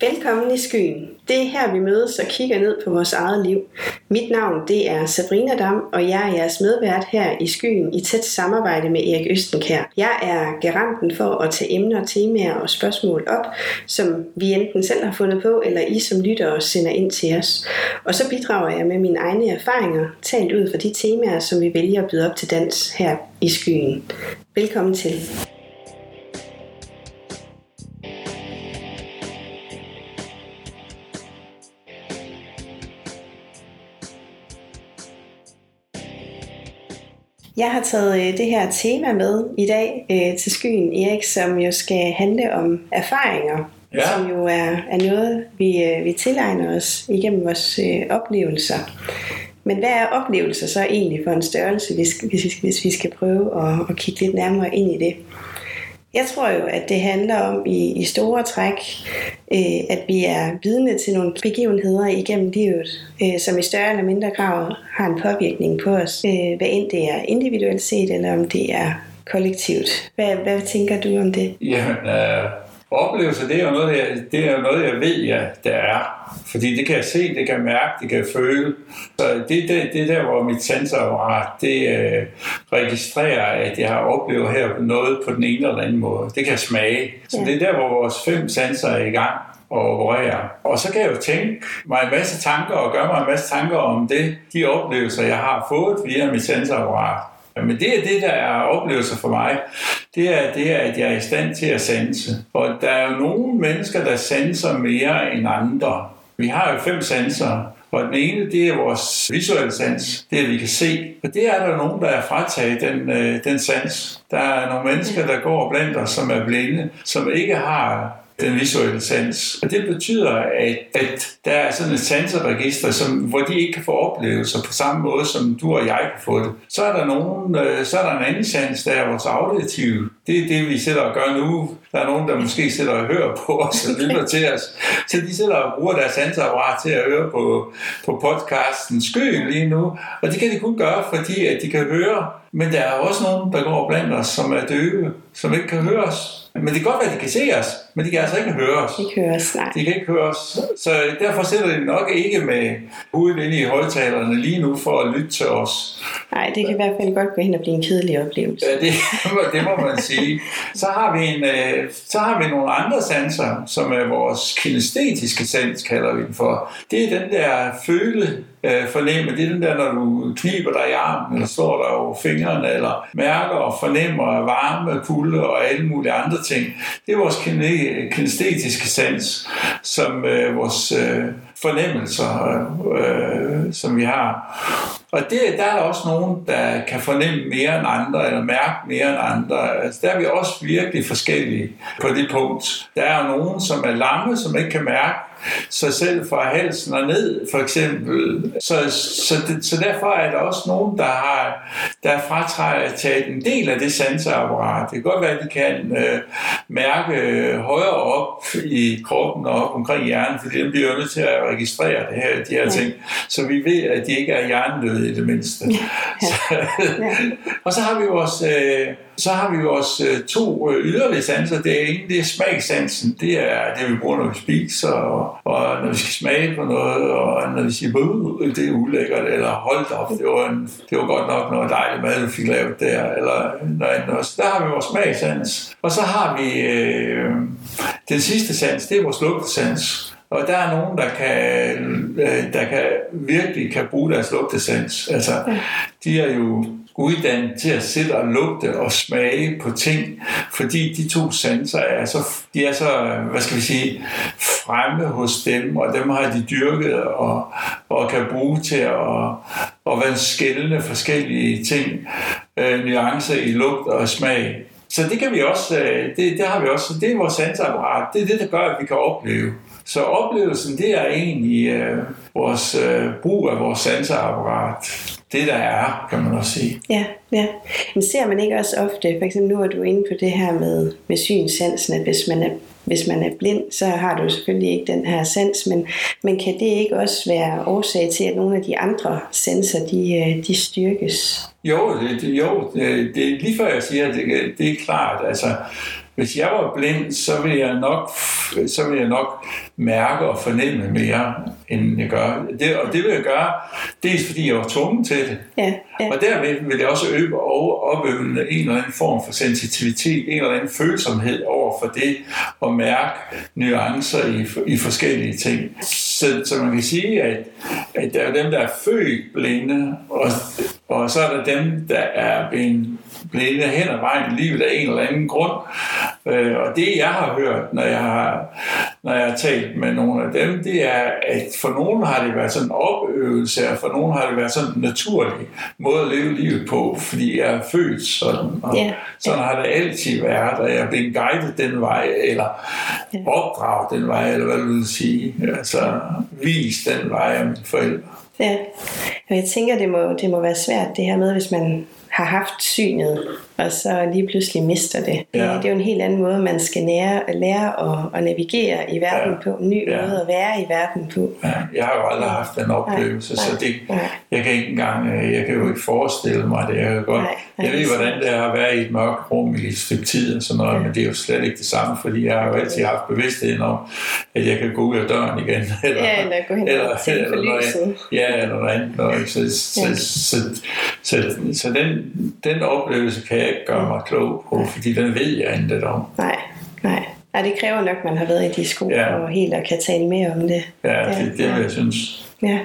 Velkommen i skyen. Det er her, vi mødes og kigger ned på vores eget liv. Mit navn det er Sabrina Dam, og jeg er jeres medvært her i skyen i tæt samarbejde med Erik Østenkær. Jeg er garanten for at tage emner, temaer og spørgsmål op, som vi enten selv har fundet på, eller I som lytter sender ind til os. Og så bidrager jeg med mine egne erfaringer, talt ud fra de temaer, som vi vælger at byde op til dans her i skyen. Velkommen til. Jeg har taget øh, det her tema med i dag øh, til skyen, Erik, som jo skal handle om erfaringer, ja. som jo er, er noget, vi, øh, vi tilegner os igennem vores øh, oplevelser. Men hvad er oplevelser så egentlig for en størrelse, hvis, hvis, hvis vi skal prøve at, at kigge lidt nærmere ind i det? Jeg tror jo, at det handler om i, i store træk, øh, at vi er vidne til nogle begivenheder igennem livet, øh, som i større eller mindre grad har en påvirkning på os, øh, hvad end det er individuelt set, eller om det er kollektivt. Hvad, hvad tænker du om det? Jamen, øh, oplevelser, det er jo noget, jeg, det er noget, jeg ved, ja, der er. Fordi det kan jeg se, det kan jeg mærke, det kan jeg føle. Så det, det, det er der, hvor mit sensorapparat, det øh, registrerer, at jeg har oplevet her noget på den ene eller anden måde. Det kan jeg smage. Så ja. det er der, hvor vores fem sanser er i gang og operere. Og så kan jeg jo tænke mig en masse tanker og gøre mig en masse tanker om det, de oplevelser, jeg har fået via mit sensorapparat. Men det er det, der er oplevelser for mig. Det er det, at jeg er i stand til at sanse. Og der er jo nogle mennesker, der sanser mere end andre. Vi har jo fem sanser, og den ene, det er vores visuelle sans, det er, at vi kan se. Og det er der nogen, der er frataget den, øh, den sans. Der er nogle mennesker, der går blandt os, som er blinde, som ikke har den visuelle sans. Og det betyder, at, at der er sådan et sanseregister, som, hvor de ikke kan få oplevelser på samme måde, som du og jeg kan få det. Så er der, nogen, øh, så er der en anden sans, der er vores auditive. Det er det, vi sidder og gør nu. Der er nogen, der måske sidder og hører på os og lytter til os. Så de sidder og bruger deres sanseapparat til at høre på, på podcasten Skøen lige nu. Og det kan de kun gøre, fordi at de kan høre. Men der er også nogen, der går blandt os, som er døve, som ikke kan høre os. Men det kan godt være, at de kan se os, men de kan altså ikke høre os. De kan høre os, nej. De kan ikke høre os. Så derfor sidder de nok ikke med hovedet inde i højtalerne lige nu for at lytte til os. Nej, det kan i hvert fald godt gå hen og blive en kedelig oplevelse. Ja, det, det må man sige. Så har, vi en, øh, så har vi nogle andre sanser, som er vores kinestetiske sans, kalder vi den for. Det er den der føle øh, fornemme. Det er den der, når du kniber dig i armen, eller står der over fingrene, eller mærker og fornemmer varme, kulde og alle mulige andre ting. Det er vores kinestetiske sans, som øh, vores øh, fornemmelser, øh, som vi har. Og det, der er der også nogen, der kan fornemme mere end andre, eller mærke mere end andre. Altså, der er vi også virkelig forskellige på det punkt. Der er nogen, som er lamme, som ikke kan mærke sig selv fra halsen og ned, for eksempel. Så, så, det, så derfor er der også nogen, der har der fratræder taget en del af det sanseapparat. Det kan godt være, at de kan øh, mærke højere op i kroppen og op omkring hjernen, fordi de bliver nødt til at registrere det her, de her ja. ting. Så vi ved, at de ikke er hjernedøde i det mindste. Ja. Ja. Ja. og så har vi vores... Øh, så har vi vores øh, to øh, yderligere sanser. Det er en, det er smagsansen. Det er det, vi bruger, når vi spiser, og, og når vi skal smage på noget, og når vi siger, det er ulækkert, eller hold op, det var, en, det var godt nok noget dejligt mad, du fik lavet der, eller noget andet. Der har vi vores smagsans. Og så har vi øh, den sidste sans, det er vores lugtesans. Og der er nogen, der kan, øh, der kan virkelig kan bruge deres lugtesans. Altså, de er jo uddannet til at sidde og lugte og smage på ting, fordi de to sanser er så, de er så, hvad skal vi sige, fremme hos dem, og dem har de dyrket og, og kan bruge til at, at være skældende forskellige ting, øh, nuancer i lugt og smag. Så det kan vi også, øh, det, det har vi også, det er vores sansapparat, det er det, der gør, at vi kan opleve. Så oplevelsen, det er egentlig øh, vores øh, brug af vores sanseapparat. Det der er, kan man også sige. Ja, ja. Men ser man ikke også ofte, for eksempel nu er du inde på det her med, med synsansen, at hvis man er hvis man er blind, så har du selvfølgelig ikke den her sans, men, men kan det ikke også være årsag til, at nogle af de andre sanser, de, øh, de styrkes? Jo, det, jo det, det lige før jeg siger, det, det er klart. Altså, hvis jeg var blind, så ville jeg nok, så ville jeg nok mærke og fornemme mere, end jeg gør. Det, og det vil jeg gøre, dels fordi jeg var tvunget til det. Ja, ja. Og derved vil jeg også øve og opøve en eller anden form for sensitivitet, en eller anden følsomhed over for det, og mærke nuancer i, i forskellige ting. Så, så man kan sige, at, at der er dem, der er født blinde, og, og så er der dem, der er blevet blinde hen ad vejen i livet af en eller anden grund. Øh, og det, jeg har hørt, når jeg har, når jeg har talt med nogle af dem, det er, at for nogen har det været sådan en opøvelse, og for nogen har det været sådan en naturlig måde at leve livet på, fordi jeg er født sådan. Og yeah. sådan har det altid været, og jeg er blevet guidet den vej, eller opdraget den vej, eller hvad du vil sige. Altså, vist den vej af mine forældre. Ja, jeg tænker, det må, det må være svært det her med, hvis man har haft synet, og så lige pludselig mister det. Ja. Det er jo en helt anden måde, man skal nære, lære at, at navigere i verden ja. på. En ny ja. måde at være i verden på. Ja. Jeg har jo aldrig haft den oplevelse, nej, så det, nej. jeg kan ikke engang, øh, jeg kan jo ikke forestille mig det. Jeg, kan godt, nej, nej, jeg ved, hvordan det er at være i et mørkt rum i et stykke tid og sådan noget, ja. men det er jo slet ikke det samme, fordi jeg har jo altid haft bevidstheden om, at jeg kan gå ud af døren igen. Eller, ja, eller gå hen eller, eller, eller noget, Ja, eller andet. Noget. Så, så, ja. så, så, så, så den, den oplevelse kan jeg ikke gøre mig klog på, fordi den ved jeg intet om. Nej, nej. Ja, det kræver nok, at man har været i de sko ja. og helt og kan tale mere om det. Ja, det er det, ja. jeg synes. Ja.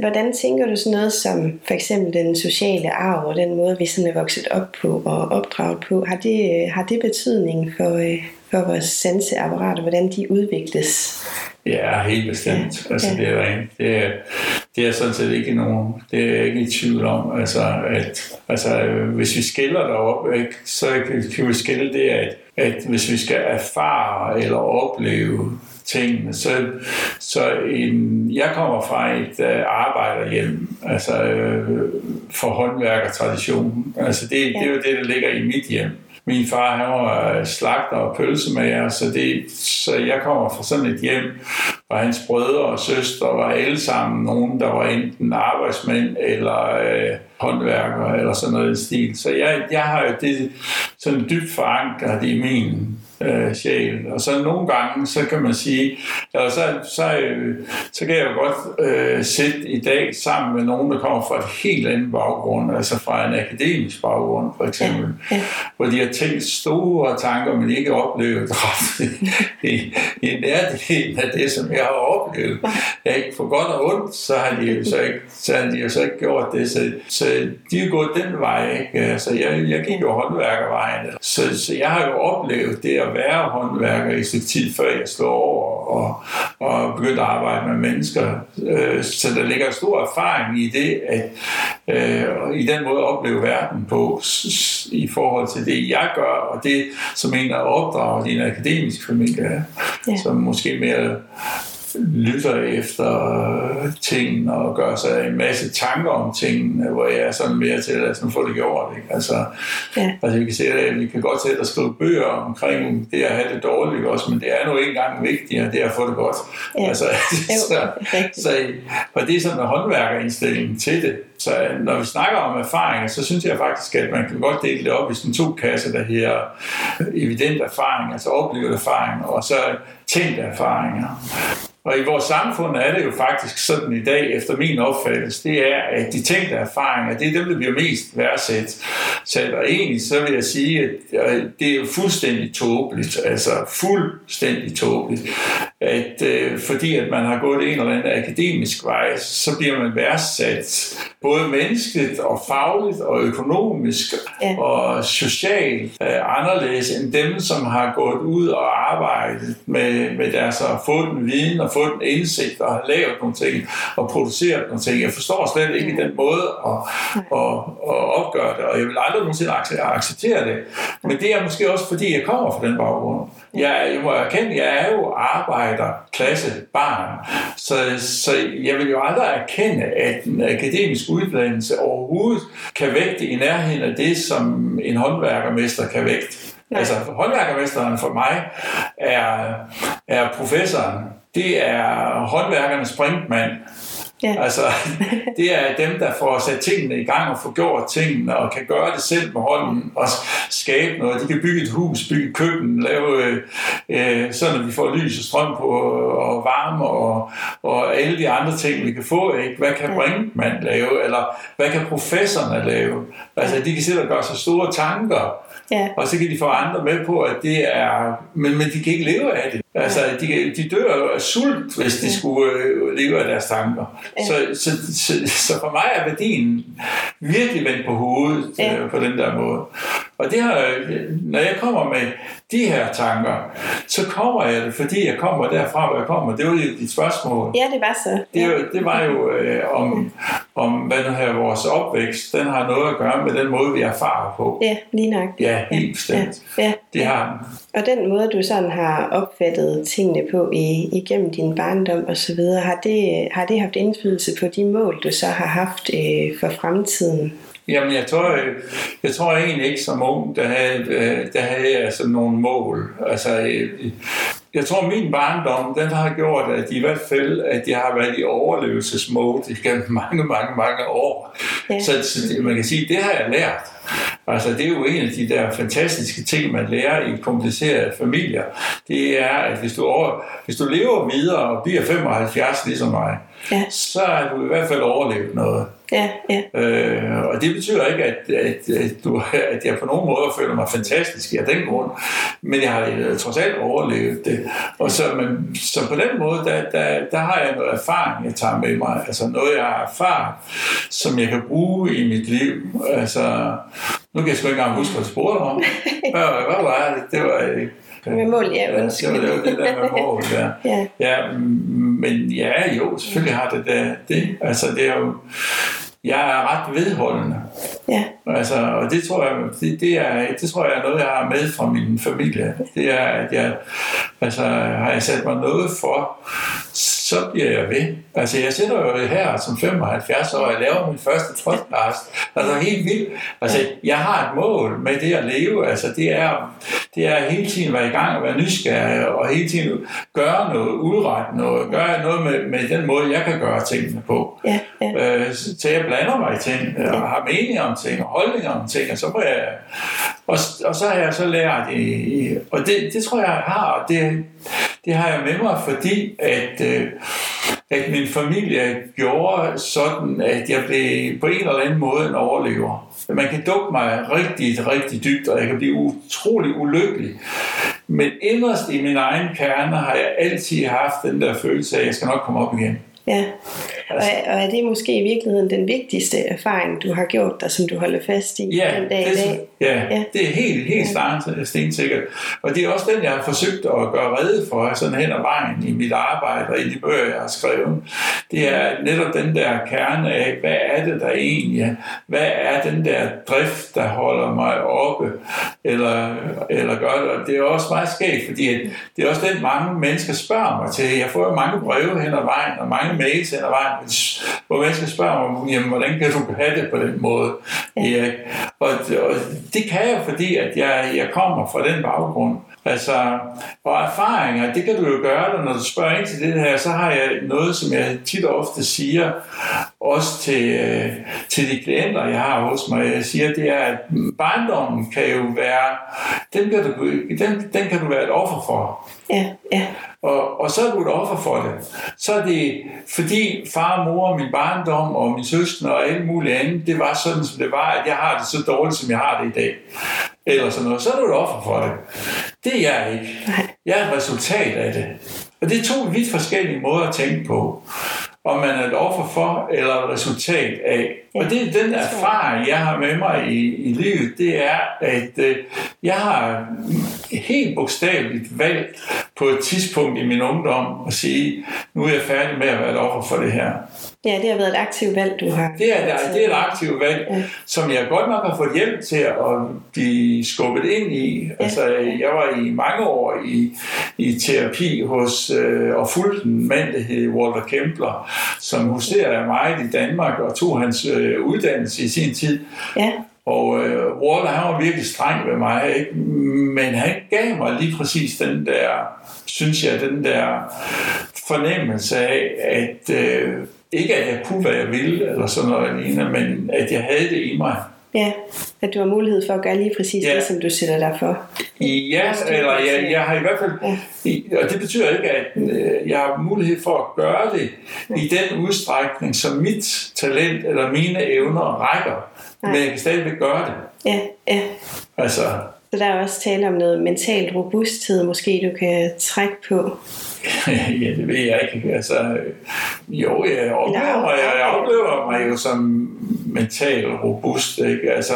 Hvordan tænker du sådan noget som for eksempel den sociale arv og den måde, vi sådan er vokset op på og opdraget på? Har det, har det betydning for, øh, for vores sanseapparater, hvordan de udvikles? Ja, helt bestemt. Ja. Altså, det, er. Det, er, det er sådan set ikke nogen, det er jeg ikke i tvivl om. Altså, at, altså hvis vi skiller derop, ikke, så kan vi skille det, at, at hvis vi skal erfare eller opleve tingene, så, så en, jeg kommer fra et uh, arbejderhjem, altså uh, for håndværkertradition. Altså det, ja. det er jo det, der ligger i mit hjem min far han var øh, slagter og pølsemager, så, det, så jeg kommer fra sådan et hjem, hvor hans brødre og søstre var alle sammen nogen, der var enten arbejdsmænd eller øh, håndværkere eller sådan noget i stil. Så jeg, jeg har jo det sådan dybt forankret i min øh, sjæl. Og så nogle gange, så kan man sige, eller så, så, øh, så kan jeg jo godt øh, sidde i dag sammen med nogen, der kommer fra et helt andet baggrund, altså fra en akademisk baggrund for eksempel, ja, ja. hvor de har tænkt store tanker, men ikke oplevet ret i, i nærheden af det, som jeg har oplevet. Ja, ikke for godt og ondt, så har de jo så ikke, så har de jo så ikke gjort det. Så, så de er gået den vej. Ikke? Altså, jeg, jeg gik jo håndværkervejen. Så, så jeg har jo oplevet det at være håndværker i sit tid, før jeg slog over og, og begyndte at arbejde med mennesker. Øh, så der ligger stor erfaring i det, at øh, i den måde at opleve verden på, i forhold til det, jeg gør, og det, som en, der opdrager i en akademisk familie, ja. som måske mere lytter efter tingene og gør sig en masse tanker om tingene, hvor jeg er sådan mere til, at nu får det gjort. Ikke? Altså, ja. altså, vi kan se, at vi kan godt sætte og skrive bøger omkring det at have det dårligt også, men det er nu ikke engang vigtigere, det er at få det godt. Ja. Altså, så, så, og det er sådan en håndværkerindstilling til det. Så øh, når vi snakker om erfaringer, så synes jeg faktisk, at man kan godt dele det op i sådan to kasser, der her evident erfaring, altså oplevet erfaring, og så tænkte erfaringer. Og i vores samfund er det jo faktisk sådan i dag, efter min opfattelse, det er, at de tænkte erfaringer, det er dem, der bliver mest værdsat. Så og egentlig så vil jeg sige, at øh, det er jo fuldstændig tåbeligt, altså fuldstændig tåbeligt, at øh, fordi at man har gået en eller anden akademisk vej, så bliver man værdsat både menneskeligt og fagligt og økonomisk ja. og socialt øh, anderledes end dem, som har gået ud og arbejdet med, med deres at få den viden og få den indsigt og har lavet nogle ting og produceret nogle ting. Jeg forstår slet ikke den måde at, at, at opgøre det, og jeg vil aldrig nogensinde acceptere det. Men det er måske også, fordi jeg kommer fra den baggrund. Jeg, jeg må erkende, jeg er jo arbejderklasse barn, så, så jeg vil jo aldrig erkende, at en akademisk uddannelse overhovedet kan vægte i nærheden af det, som en håndværkermester kan vægte. Nej. Altså håndværkermesteren for mig er, er professoren. Det er håndværkernes springmand. Ja. Altså, det er dem, der får sat tingene i gang og får gjort tingene og kan gøre det selv med hånden og skabe noget. De kan bygge et hus, bygge et køkken, lave øh, sådan, at vi får lys og strøm på og varme og, og alle de andre ting, vi kan få. Ikke? Hvad kan Brinkmann lave? Eller hvad kan professorerne lave? Altså, de kan sidde og gøre sig store tanker Ja. Og så kan de få andre med på, at det er... Men, men de kan ikke leve af det. Altså, de, de dør af sult, hvis de skulle øh, leve af deres tanker. Ja. Så, så, så, så for mig er værdien virkelig vendt på hovedet ja. øh, på den der måde. Og det har, når jeg kommer med de her tanker, så kommer jeg det, fordi jeg kommer derfra, hvor jeg kommer. Det var jo dit spørgsmål. Ja, det var så. Det, ja. det var jo øh, om, om, hvad nu her, vores opvækst, den har noget at gøre med den måde, vi erfarer på. Ja, lige nok. Ja, helt bestemt. Ja. Ja. Det har den. Og den måde, du sådan har opfattet tingene på i, igennem din barndom og så videre, har det, har det haft indflydelse på de mål, du så har haft øh, for fremtiden? Jamen, jeg tror, jeg, jeg tror egentlig ikke som ung, der havde, øh, der havde jeg sådan nogle mål. Altså, øh, jeg tror, min barndom, den har gjort, at i hvert fald, at jeg har været i overlevelsesmode gennem mange, mange, mange år. Ja. Så, så man kan sige, det har jeg lært. Altså, det er jo en af de der fantastiske ting, man lærer i komplicerede familier. Det er, at hvis du, over, hvis du lever videre og bliver 75 ligesom mig, ja. så er du i hvert fald overlevet noget. Ja, ja. Øh, og det betyder ikke, at, at, at, du, at jeg på nogen måde føler mig fantastisk af den grund, men jeg har øh, trods alt overlevet det. Og så, men, så på den måde, der, der, der har jeg noget erfaring, jeg tager med mig. Altså noget, jeg har erfaret, som jeg kan bruge i mit liv. Altså, nu kan jeg sgu ikke engang huske, hvad du spurgte om. Hvad, hvad var det? Det var ikke med mål, ja, undskyld. Ja, det var det der med mål, ja. ja. ja. men ja, jo, selvfølgelig har det det. det. Altså, det er jo, jeg er ret vedholdende. Ja. Altså, og det tror jeg, det, det, er, det tror jeg er noget, jeg har med fra min familie. Det er, at jeg, altså, har jeg sat mig noget for, så bliver jeg ved. Altså, jeg sidder jo her som 75 år, og jeg laver min første podcast. Altså, helt vildt. Altså, jeg har et mål med det at leve. Altså, det er, det er hele tiden at være i gang og være nysgerrig, og hele tiden gøre noget, udrette noget, gøre noget med, med den måde, jeg kan gøre tingene på. Ja, ja. Øh, så jeg blander mig i ting, og har meninger om ting, og holdninger om ting, og så må jeg... Og, og så har jeg så lært, i, og det, det tror jeg, jeg har, og det, det har jeg med mig, fordi at, øh, at min familie gjorde sådan, at jeg blev på en eller anden måde en overlever. Man kan dukke mig rigtig, rigtig dybt, og jeg kan blive utrolig ulykkelig. Men inderst i min egen kerne har jeg altid haft den der følelse af, at jeg skal nok komme op igen. Ja, og, og er det måske i virkeligheden den vigtigste erfaring, du har gjort dig, som du holder fast i ja, den dag det, i dag? Ja, ja, det er helt, helt ja. stensikkert. Og det er også den, jeg har forsøgt at gøre redde for, sådan hen ad vejen i mit arbejde og i de bøger, jeg har skrevet. Det er netop den der kerne af, hvad er det der egentlig er? Hvad er den der drift, der holder mig oppe? Eller, eller gør det? Og det er også meget skægt, fordi det er også den, mange mennesker spørger mig til. Jeg får jo mange breve hen ad vejen, og mange mails hen ad vejen, hvor mennesker spørger mig, jamen, hvordan kan du have det på den måde, Erik? Og, og det kan jeg, fordi at jeg, jeg kommer fra den baggrund. Altså, og erfaringer, det kan du jo gøre, når du spørger ind til det her, så har jeg noget, som jeg tit og ofte siger, også til, øh, til de klienter, jeg har hos mig. Jeg siger, det er, at barndommen kan jo være, den kan du, den, den kan du være et offer for. Ja, ja. Og, og så er du et offer for det. Så er det, fordi far og mor og min barndom og min søskende og alt muligt andet, det var sådan, som det var, at jeg har det så dårligt, som jeg har det i dag. Eller sådan noget. Så er du et offer for det. Det er jeg ikke. Jeg er et resultat af det. Og det er to vidt forskellige måder at tænke på om man er et offer for eller et resultat af. Ja, og det er den erfaring, jeg har med mig i, i livet, det er, at øh, jeg har helt bogstaveligt valgt på et tidspunkt i min ungdom at sige, nu er jeg færdig med at være et offer for det her. Ja, det har været et aktivt valg, du har. Det er, det er et aktivt valg, ja. som jeg godt nok har fået hjælp til at blive skubbet ind i. Ja. Altså, jeg var i mange år i, i terapi hos øh, og fulgte en mand, der hed Walter Kempler, som huserede meget i Danmark og tog hans øh, uddannelse i sin tid. Ja. Og øh, Walter, han var virkelig streng ved mig, ikke? men han gav mig lige præcis den der, synes jeg, den der fornemmelse af, at øh, ikke at jeg kunne, hvad jeg ville, eller sådan noget alene, men at jeg havde det i mig. Ja, at du har mulighed for at gøre lige præcis ja. det, som du sætter dig for. Ja, eller jeg, jeg har i hvert fald, ja. og det betyder ikke, at øh, jeg har mulighed for at gøre det ja. i den udstrækning, som mit talent eller mine evner rækker. Nej. Men jeg kan stadigvæk gøre det. Ja, ja. Altså, så der er også tale om noget mental robusthed, måske du kan trække på. ja, det ved jeg ikke. Altså, jo, jeg oplever, jeg, jeg oplever mig jo som mentalt robust, ikke? Altså,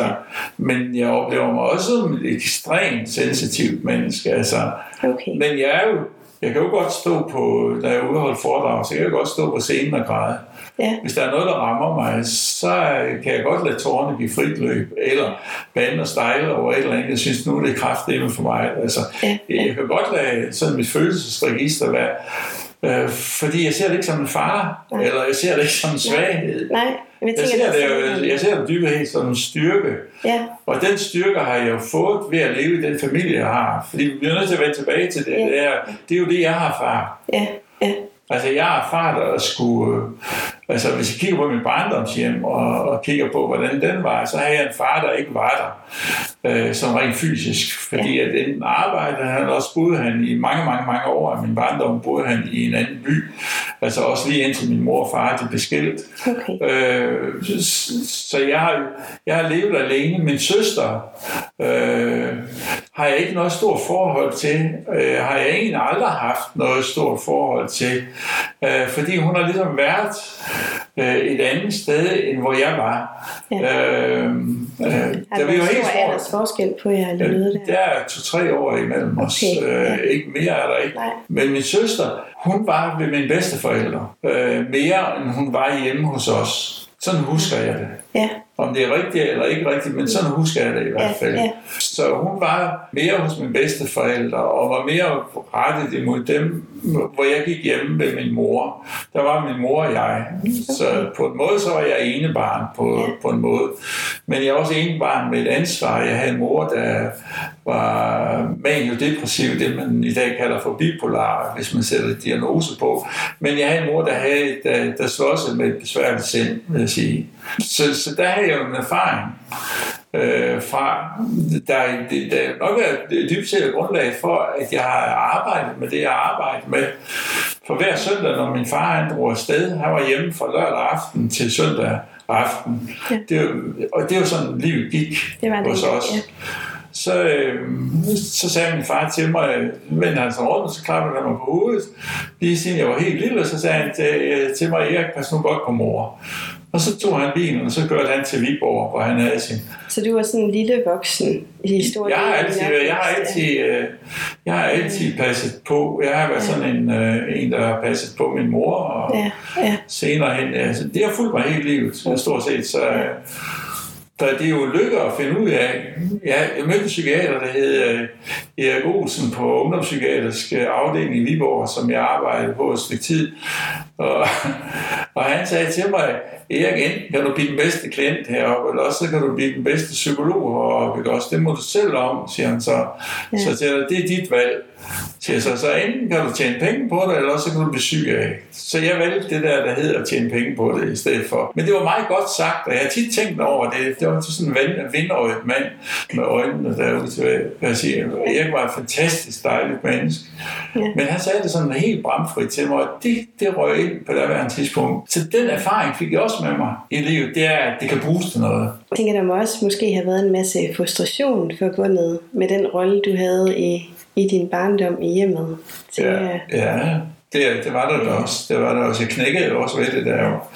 men jeg oplever mig også som et ekstremt sensitivt menneske. Altså, okay. Men jeg er jo, jeg kan jo godt stå på, da jeg ude og holde foredrag, så jeg kan godt stå på scenen og græde. Ja. Hvis der er noget, der rammer mig, så kan jeg godt lade tårerne give frit løb, eller bande og stejle over et eller andet. Jeg synes nu, det er kraftedeme for mig. Altså, ja. Jeg kan godt lade sådan mit følelsesregister være, øh, fordi jeg ser det ikke som en fare, Nej. eller jeg ser det ikke som en svaghed. Nej. Jeg, jeg, ser det, jo, jeg ser det dybest helt som en styrke. Ja. Og den styrke har jeg jo fået ved at leve i den familie, jeg har. Fordi vi bliver nødt til at vende tilbage til det. Ja. Det, er, det er jo det, jeg har erfaret. Ja, ja. Altså, jeg har erfaret at skulle... Altså, hvis jeg kigger på min barndomshjem og, og kigger på, hvordan den var, så har jeg en far, der ikke var der, øh, som rent fysisk. Fordi at enten arbejdede han, også boede han i mange, mange, mange år af min barndom, boede han i en anden by. Altså også lige indtil min mor og far de blev skilt. Okay. Øh, så, så jeg har, jeg har levet alene. Min søster øh, har jeg ikke noget stort forhold til. Øh, har jeg egentlig aldrig haft noget stort forhold til. Øh, fordi hun har ligesom været øh, et andet sted, end hvor jeg var. Ja. Øh, øh, der er jo helt stor forskel på jer lige øh, der? Der er to-tre år imellem os. Okay. Øh, ja. Ikke mere er der ikke. Nej. Men min søster, hun var ved mine bedsteforældre. Øh, mere end hun var hjemme hos os. Sådan husker jeg det. Ja. Om det er rigtigt eller ikke rigtigt, men sådan husker jeg det i hvert fald. Ja, ja. Så hun var mere hos mine bedsteforældre, og var mere rettet imod dem, hvor jeg gik hjemme med min mor. Der var min mor og jeg. Så på en måde så var jeg enebarn på, på en måde. Men jeg var også enebarn med et ansvar. Jeg havde en mor, der var maniodepressiv, det man i dag kalder for bipolar, hvis man sætter diagnose på. Men jeg havde en mor, der, havde, der, der slåsede med et besværligt sind, vil jeg sige. Så, så der havde jo en erfaring øh, fra, der, der nok er dybt set grundlag for, at jeg har arbejdet med det, jeg har arbejdet med. For hver søndag, når min far han drog afsted, han var hjemme fra lørdag aften til søndag aften. Ja. Det, og det jo sådan, livet gik det var det, hos os. Ja så, øh, så sagde min far til mig, vendte han sig rundt, og så klappede han mig på hovedet. Lige siden jeg var helt lille, så sagde han til, til mig, Erik, pas nu godt på mor. Og så tog han bilen, og så kørte han til Viborg, hvor han havde sin... Så du var sådan en lille voksen i historien? Jeg har altid, jeg har altid, øh, jeg har altid passet på. Jeg har været ja. sådan en, øh, en, der har passet på min mor, og ja. Ja. senere hen. Altså, det har fulgt mig hele livet, stort set. Så, ja så det er jo lykke at finde ud af. Ja, jeg mødte en psykiater, der hed uh, Erik Olsen på ungdomspsykiatrisk afdeling i Viborg, som jeg arbejdede på et stykke tid. Og, og han sagde til mig, Erik, enten kan du blive den bedste klient heroppe, eller også så kan du blive den bedste psykolog heroppe. Ikke? Også det må du selv om, siger han så. Ja. Så siger jeg, det er dit valg. Siger så, så enten kan du tjene penge på det, eller også så kan du blive syg af. Så jeg valgte det der, der hedder at tjene penge på det i stedet for. Men det var meget godt sagt, og jeg har tit tænkt over det. Det var sådan en vindøjet mand med øjnene derude til at sige, Erik var et fantastisk dejligt menneske. Ja. Men han sagde det sådan helt bramfrit til mig, og det, det røg ind på det her tidspunkt. Så den erfaring fik jeg også med mig i livet, det er, at det kan bruges til noget. Jeg tænker, der må også måske have været en masse frustration forbundet med den rolle, du havde i, i din barndom i hjemmet. Til, ja, ja. Det, det var der ja. også. Det var der også. Jeg knækkede også ved det, der var,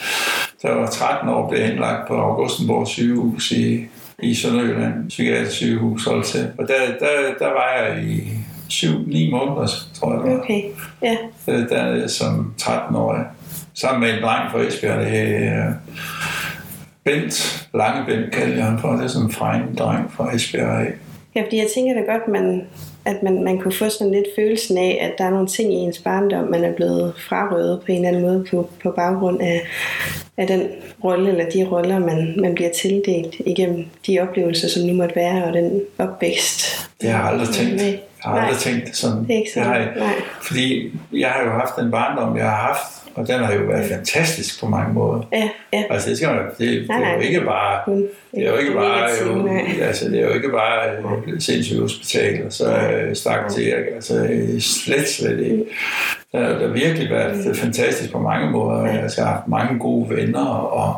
der var 13 år, blev indlagt på Augustenborg sygehus i, i Sønderjylland, psykiatrisk sygehus til. Og der, der, der var jeg i 7-9 måneder, tror jeg det var. Okay, ja. Der, som 13-årig sammen med en dreng fra Esbjerg, det er Bent, Lange Bent kaldte jeg ham for, det er sådan en frejende dreng fra Esbjerg Ja, fordi jeg tænker da godt, man, at man, man kunne få sådan lidt følelsen af, at der er nogle ting i ens barndom, man er blevet frarøvet på en eller anden måde på, på baggrund af, af den rolle eller de roller, man, man bliver tildelt igennem de oplevelser, som nu måtte være, og den opvækst. Det har jeg aldrig tænkt. Jeg Jeg har aldrig tænkt sådan. Det er ikke sådan. Jeg har, Nej. fordi jeg har jo haft den barndom, jeg har haft, og den har jo været fantastisk på mange måder. Ja, ja. Altså det, skal man, det, det Nej, er jo nej. ikke bare det er jo ikke bare, jo, nej. altså, det er jo ikke bare øh, sindssygt hospital, og så øh, stak til, altså øh, slet, slet ikke. Der har har virkelig været fantastisk på mange måder. Altså, jeg har haft mange gode venner, og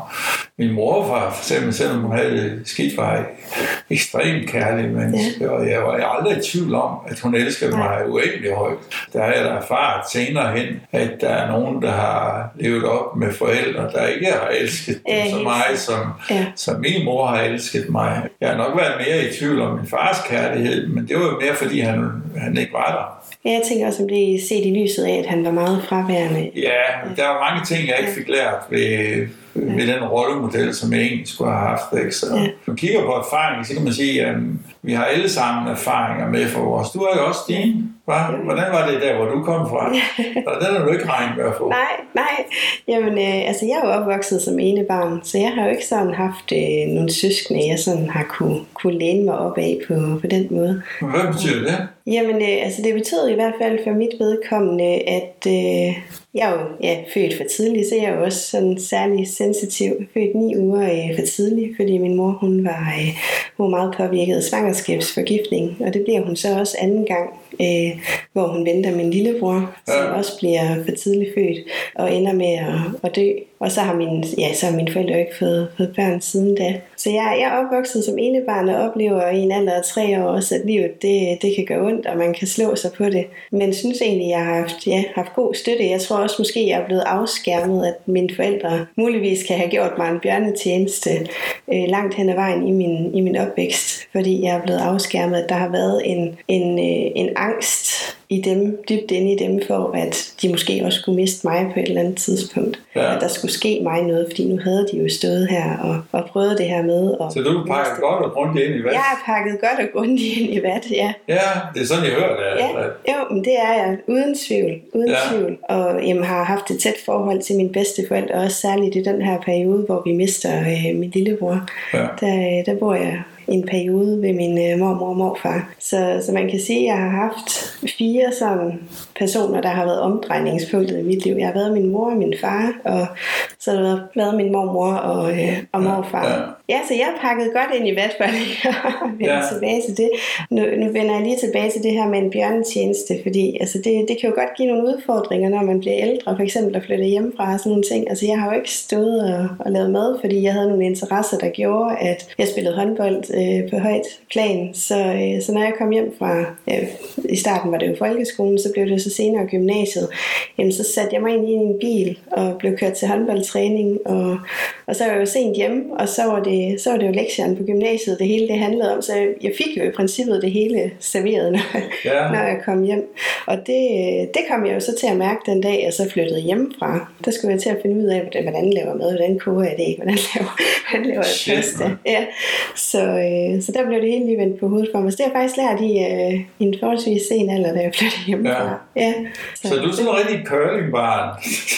min morfar, for eksempel, selvom hun havde det skidt, var ekstremt kærlig menneske, og jeg var aldrig i tvivl om, at hun elskede mig uendelig højt. Der har jeg da erfaret senere hen, at der er nogen, der har levet op med forældre, der ikke har elsket dem Ja, så helt meget, som, Ja. som min mor har elsket mig. Jeg har nok været mere i tvivl om min fars kærlighed, men det var jo mere, fordi han, han ikke var der. Ja, jeg tænker også, om det er set i lyset af, at han var meget fraværende. Ja, der var mange ting, jeg ikke fik lært ved, ved den rollemodel, som jeg egentlig skulle have haft. Ikke? Så, Ja. Hvis man kigger på erfaring, så kan man sige, at vi har alle sammen erfaringer med for vores. Du har jo også din. Hva? Hvordan var det der, hvor du kom fra? Og den har du ikke regnet med at få. Nej, nej. Jamen, øh, altså, jeg er jo opvokset som ene barn, så jeg har jo ikke sådan haft øh, nogle søskende, jeg sådan har kunne, kunne læne mig op af på, på den måde. Hvad betyder det? Jamen, øh, altså det betød i hvert fald for mit vedkommende, at øh, jeg er jo ja, født for tidligt, så jeg er jo også sådan særlig sensitiv. Født ni uger øh, for tidligt, fordi min mor hun var, øh, hun var meget påvirket af svangerskabsforgiftning, og det bliver hun så også anden gang, øh, hvor hun venter min lillebror, som Ja. også bliver for tidligt født og ender med at, at dø. Og så har, min, ja, så har mine forældre ikke fået, fået børn siden da. Så jeg, jeg er opvokset som enebarn og oplever i en alder af tre år også, at livet det, det kan gøre ondt, og man kan slå sig på det. Men synes egentlig, jeg har haft, ja, haft god støtte. Jeg tror også måske, jeg er blevet afskærmet, at mine forældre muligvis kan have gjort mig en bjørnetjeneste øh, langt hen ad vejen i min, i min opvækst, fordi jeg er blevet afskærmet, at der har været en, en, øh, en angst i dem, dybt inde i dem, for at de måske også skulle miste mig på et eller andet tidspunkt. Ja. At der skulle ske mig noget, fordi nu havde de jo stået her og, og prøvet det her med. Og Så du pakker godt og grundigt ind i hvad? Jeg er pakket godt og grundigt ind i vat, ja. Ja, det er sådan, jeg hører det. Ja, at- jo, men det er jeg uden tvivl. Uden Ja. tvivl. Og jeg har haft et tæt forhold til mine bedsteforældre, også særligt i den her periode, hvor vi mister øh, min lillebror. Ja. Der, der bor jeg en periode ved min øh, mormor og morfar. Så, så man kan sige, at jeg har haft fire sådan personer, der har været omdrejningspunktet i mit liv. Jeg har været min mor og min far, og så har der været- min mormor og, øh, og morfar. ja. Ja, så jeg pakket godt ind i vat, for lige at vende Ja. tilbage til det. Nu, nu vender jeg lige tilbage til det her med en bjørnetjeneste, fordi altså det, det kan jo godt give nogle udfordringer, når man bliver ældre, for eksempel at flytte hjemmefra og sådan nogle ting. Altså jeg har jo ikke stået og, og lavet mad, fordi jeg havde nogle interesser, der gjorde, at jeg spillede håndbold øh, på højt plan. Så, øh, så når jeg kom hjem fra, øh, i starten var det jo folkeskolen, så blev det så senere gymnasiet, jamen så satte jeg mig ind i en bil og blev kørt til håndboldtræning, og, og så var jeg jo sent hjemme, og så var det, så var det jo lektierne på gymnasiet, det hele det handlede om, så jeg, fik jo i princippet det hele serveret, når, Ja. når jeg kom hjem. Og det, det kom jeg jo så til at mærke den dag, jeg så flyttede hjemmefra. Der skulle jeg til at finde ud af, hvordan- hvordan laver mad, hvordan koger jeg det, hvordan laver, hvordan laver jeg pasta. Ja, så, øh, så der blev det hele lige vendt på hovedet for mig. Så det har jeg faktisk lært i øh, en forholdsvis sen alder, da jeg flyttede hjemmefra. Ja. Ja. Så du er sådan en rigtig curlingbarn.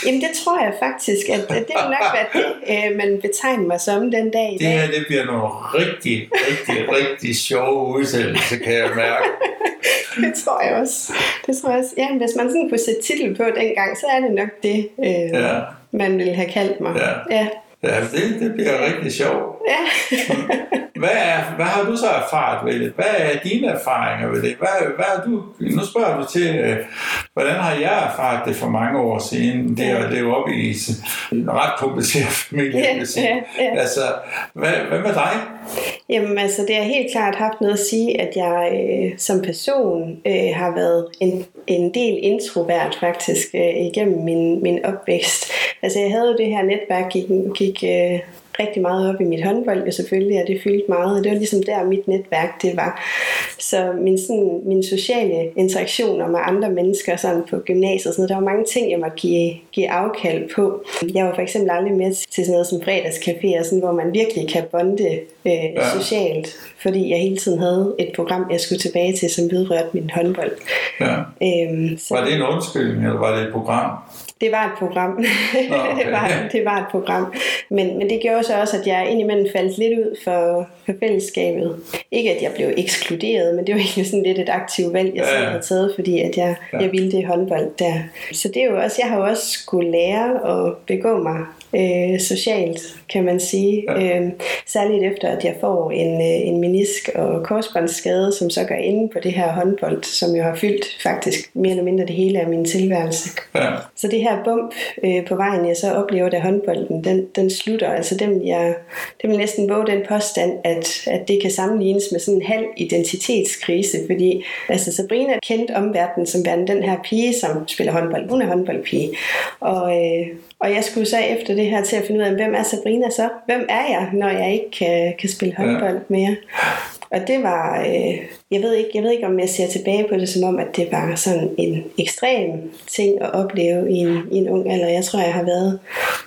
Jamen det tror jeg faktisk, at, at det vil nok være det, øh, man betegner mig som den dag i Det dag. Her, det bliver nogle rigtig, rigtig, rigtig sjove udsendelser, kan jeg mærke. Det tror jeg også. Det tror jeg også. Ja, hvis man sådan kunne sætte titel på dengang, så er det nok det, øh, Ja. man ville have kaldt mig. Ja. ja. Ja, det, det bliver rigtig sjovt. ja. Hvad, er, hvad har du så erfaret ved det? Hvad er dine erfaringer ved det? Hvad, hvad er du, nu spørger du til, øh, hvordan har jeg erfaret det for mange år siden? Det er at leve op i en ret kompliceret familie, Ja, vil sige. ja, ja. Altså, hvad, hvad med dig? Jamen altså, det har helt klart haft noget at sige, at jeg øh, som person øh, har været en, en del introvert faktisk øh, igennem min, min opvækst. Altså jeg havde jo det her netværk, gik, gik øh, rigtig meget op i mit håndbold jo selvfølgelig, og det fyldte meget, og det var ligesom der mit netværk det var. Så min, sådan, mine sociale interaktioner med andre mennesker sådan på gymnasiet, og sådan noget, der var mange ting, jeg måtte give, give afkald på. Jeg var for eksempel aldrig med til sådan noget som fredagscafé, og sådan, hvor man virkelig kan bonde øh, ja. socialt, fordi jeg hele tiden havde et program, jeg skulle tilbage til, som vedrørte min håndbold. Ja. Øhm, så Var det en undskyldning, eller var det et program? Det var et program. Nå, okay. det, var, det var et program. Men, men det gjorde så så også, at jeg indimellem faldt lidt ud for, for fællesskabet. Ikke at jeg blev ekskluderet, men det var egentlig sådan lidt et aktivt valg, jeg ja. selv havde taget, fordi at jeg, ja. jeg ville det håndbold der. Så det er jo også, jeg har jo også skulle lære at begå mig øh, socialt, kan man sige. Ja. Øh, særligt efter, at jeg får en, øh, en menisk- og korsbåndsskade, som så går inde på det her håndbold, som jo har fyldt faktisk mere eller mindre det hele af min tilværelse. Ja. Så det her bump øh, på vejen, jeg så oplever, da håndbolden, den, den slutter. Altså dem, jeg, det vil næsten våge den påstand, at, at det kan sammenlignes med sådan en halv identitetskrise, fordi altså Sabrina kendte omverdenen som værende den her pige, som spiller håndbold. Hun er håndboldpige. Og, øh, og jeg skulle så efter det her til at finde ud af, hvem er Sabrina så? Hvem er jeg, når jeg ikke kan, kan spille håndbold mere? Og det var, øh, jeg, ved ikke, jeg ved ikke, om jeg ser tilbage på det som om, at det var sådan en ekstrem ting at opleve i en, i en ung alder. Jeg tror, jeg har været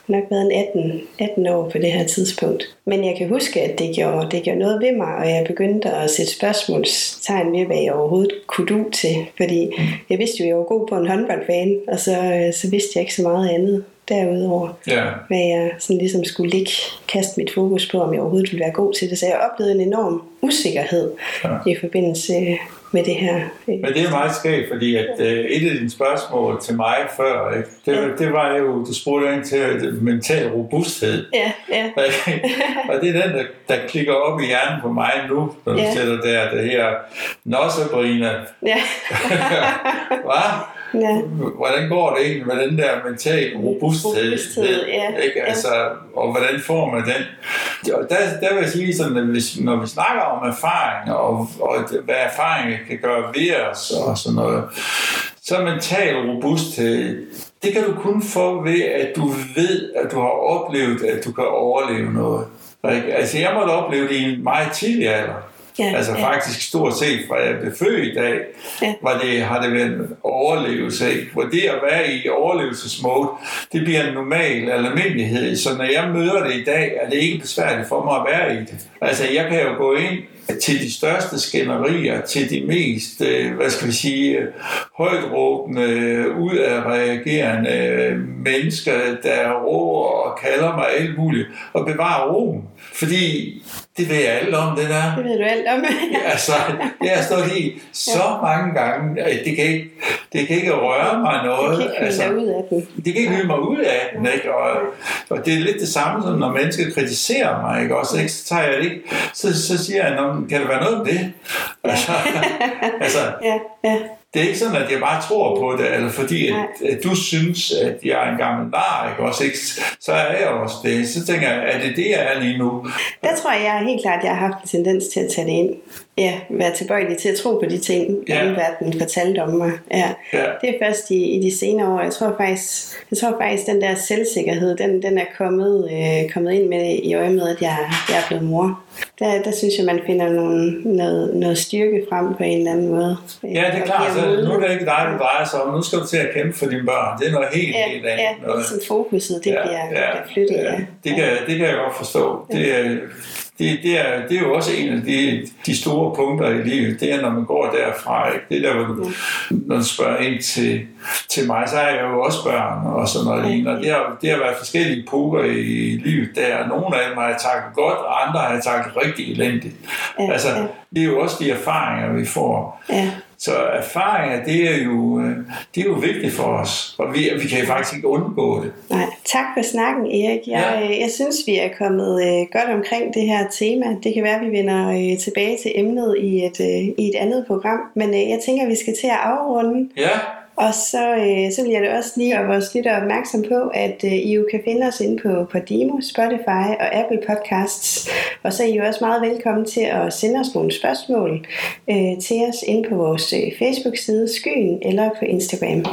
nok været en 18, 18 år på det her tidspunkt. Men jeg kan huske, at det gjorde, det gjorde noget ved mig, og jeg begyndte at sætte spørgsmålstegn ved, hvad jeg overhovedet kunne du til. Fordi jeg vidste jo, at jeg var god på en håndboldbane, og så, øh, så vidste jeg ikke så meget andet derudover, ja. hvad jeg sådan ligesom skulle ligge, kaste mit fokus på, om jeg overhovedet ville være god til det. Så jeg oplevede en enorm usikkerhed ja. i forbindelse med det her. Men det er meget skægt, fordi at uh, et af dine spørgsmål til mig før, ikke, det, ja. det var jo, du spurgte ind til mental robusthed. Ja, ja. og det er den, der, der klikker op i hjernen på mig nu, når du ja. sætter der, det her, Nå Sabrina. Ja. Hvad? Ja. Hvordan går det egentlig med den der mental robusthed? robusthed ja. Ikke? Altså, og hvordan får man den? Der, der vil jeg sige, sådan, at hvis, når vi snakker om erfaring, og, og hvad erfaring kan gøre ved os, og sådan noget, så mental robusthed, det kan du kun få ved, at du ved, at du har oplevet, at du kan overleve noget. Ikke? Altså, jeg måtte opleve det i en meget tidlig alder. Ja, altså ja. faktisk stort set fra jeg blev født i dag, ja. var det, har det været en overlevelse. Ikke? Hvor det at være i overlevelsesmode, det bliver en normal almindelighed. Så når jeg møder det i dag, er det ikke besværligt for mig at være i det. Altså jeg kan jo gå ind til de største skænderier, til de mest, øh, hvad skal vi sige, højt råbende, udadreagerende mennesker, der råber og kalder mig alt muligt, og bevare roen. Fordi det ved jeg alt om, det der. Det ved du alt om. altså, det har stået i så mange gange, at det kan ikke, det kan ikke røre mig noget. Det kan ikke altså, ud af den. Det kan ikke hylde mig ud af den, ikke? Og, og det er lidt det samme, som når mennesker kritiserer mig, ikke? Også, ikke? Så tager jeg det ikke. Så, så siger jeg, kan det være noget om det? Altså, altså, ja, ja det er ikke sådan, at jeg bare tror på det, eller fordi at, at du synes, at jeg er en gammel nar, ikke? Også, ikke? så er jeg også det. Så tænker jeg, er det det, jeg er lige nu? Der tror jeg, jeg helt klart, at jeg har haft en tendens til at tage det ind. Ja, være tilbøjelig til at tro på de ting, ja. verden fortalte om mig. Ja. ja. Det er først i, i de senere år. Jeg tror faktisk, jeg tror faktisk den der selvsikkerhed, den, den er kommet, øh, kommet ind med i øje med, at jeg, jeg er blevet mor. Der, der synes jeg, man finder nogle, noget, noget styrke frem på en eller anden måde. Ja, det er klart. Så nu er det ikke dig, du drejer sig om. Nu skal du til at kæmpe for dine børn. Det er noget helt, ja, helt andet. Ja, noget. ligesom fokuset, det ja, bliver, ja, bliver flyttet. Ja. Ja. Det, kan, det kan jeg godt forstå. Det er, det, det, er, det er jo også en af de, de store punkter i livet. Det er, når man går derfra. Ikke? Det er der, hvor du, når du spørger ind til, til mig, så har jeg jo også børn og sådan noget lignende. Det har, det har været forskellige punkter i livet der. Nogle af dem har jeg takket godt, og andre har jeg takket rigtig elendigt. Ja, altså, ja. det er jo også de erfaringer, vi får. Ja. Så erfaringer, det er jo, øh, det er jo vigtigt for os, og vi, vi kan faktisk ikke undgå det. Nej, tak for snakken, Erik. Jeg, ja. Øh, jeg synes, vi er kommet øh, godt omkring det her tema. Det kan være, at vi vender tilbage til emnet i et, i et andet program, men jeg tænker, at vi skal til at afrunde. Ja. Og så, øh, så vil jeg da også lige gøre vores lytter opmærksom på, at øh, I jo kan finde os inde på Podimo, Spotify og Apple Podcasts. Og så er I jo også meget velkommen til at sende os nogle spørgsmål øh, til os inde på vores øh, Facebook-side Skyen eller på Instagram.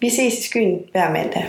Vi ses i Skyen hver mandag.